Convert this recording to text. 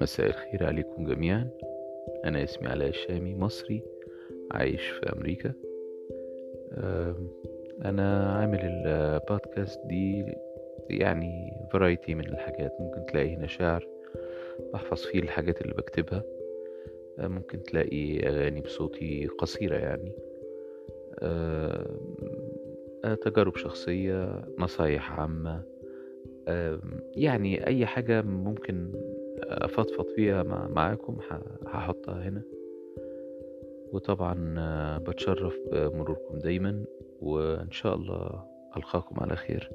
مساء الخير عليكم جميعا. أنا اسمي علاء الشامي مصري عايش في أمريكا. أنا عامل البودكاست دي يعني فرايتي من الحاجات. ممكن تلاقي هنا شعر بحفظ فيه الحاجات اللي بكتبها. ممكن تلاقي أغاني بصوتي قصيرة يعني. تجارب شخصية نصايح عامة. يعني أي حاجة ممكن أفضفض فيها معاكم هحطها هنا. وطبعا بتشرف بمروركم دايما وإن شاء الله ألقاكم على خير.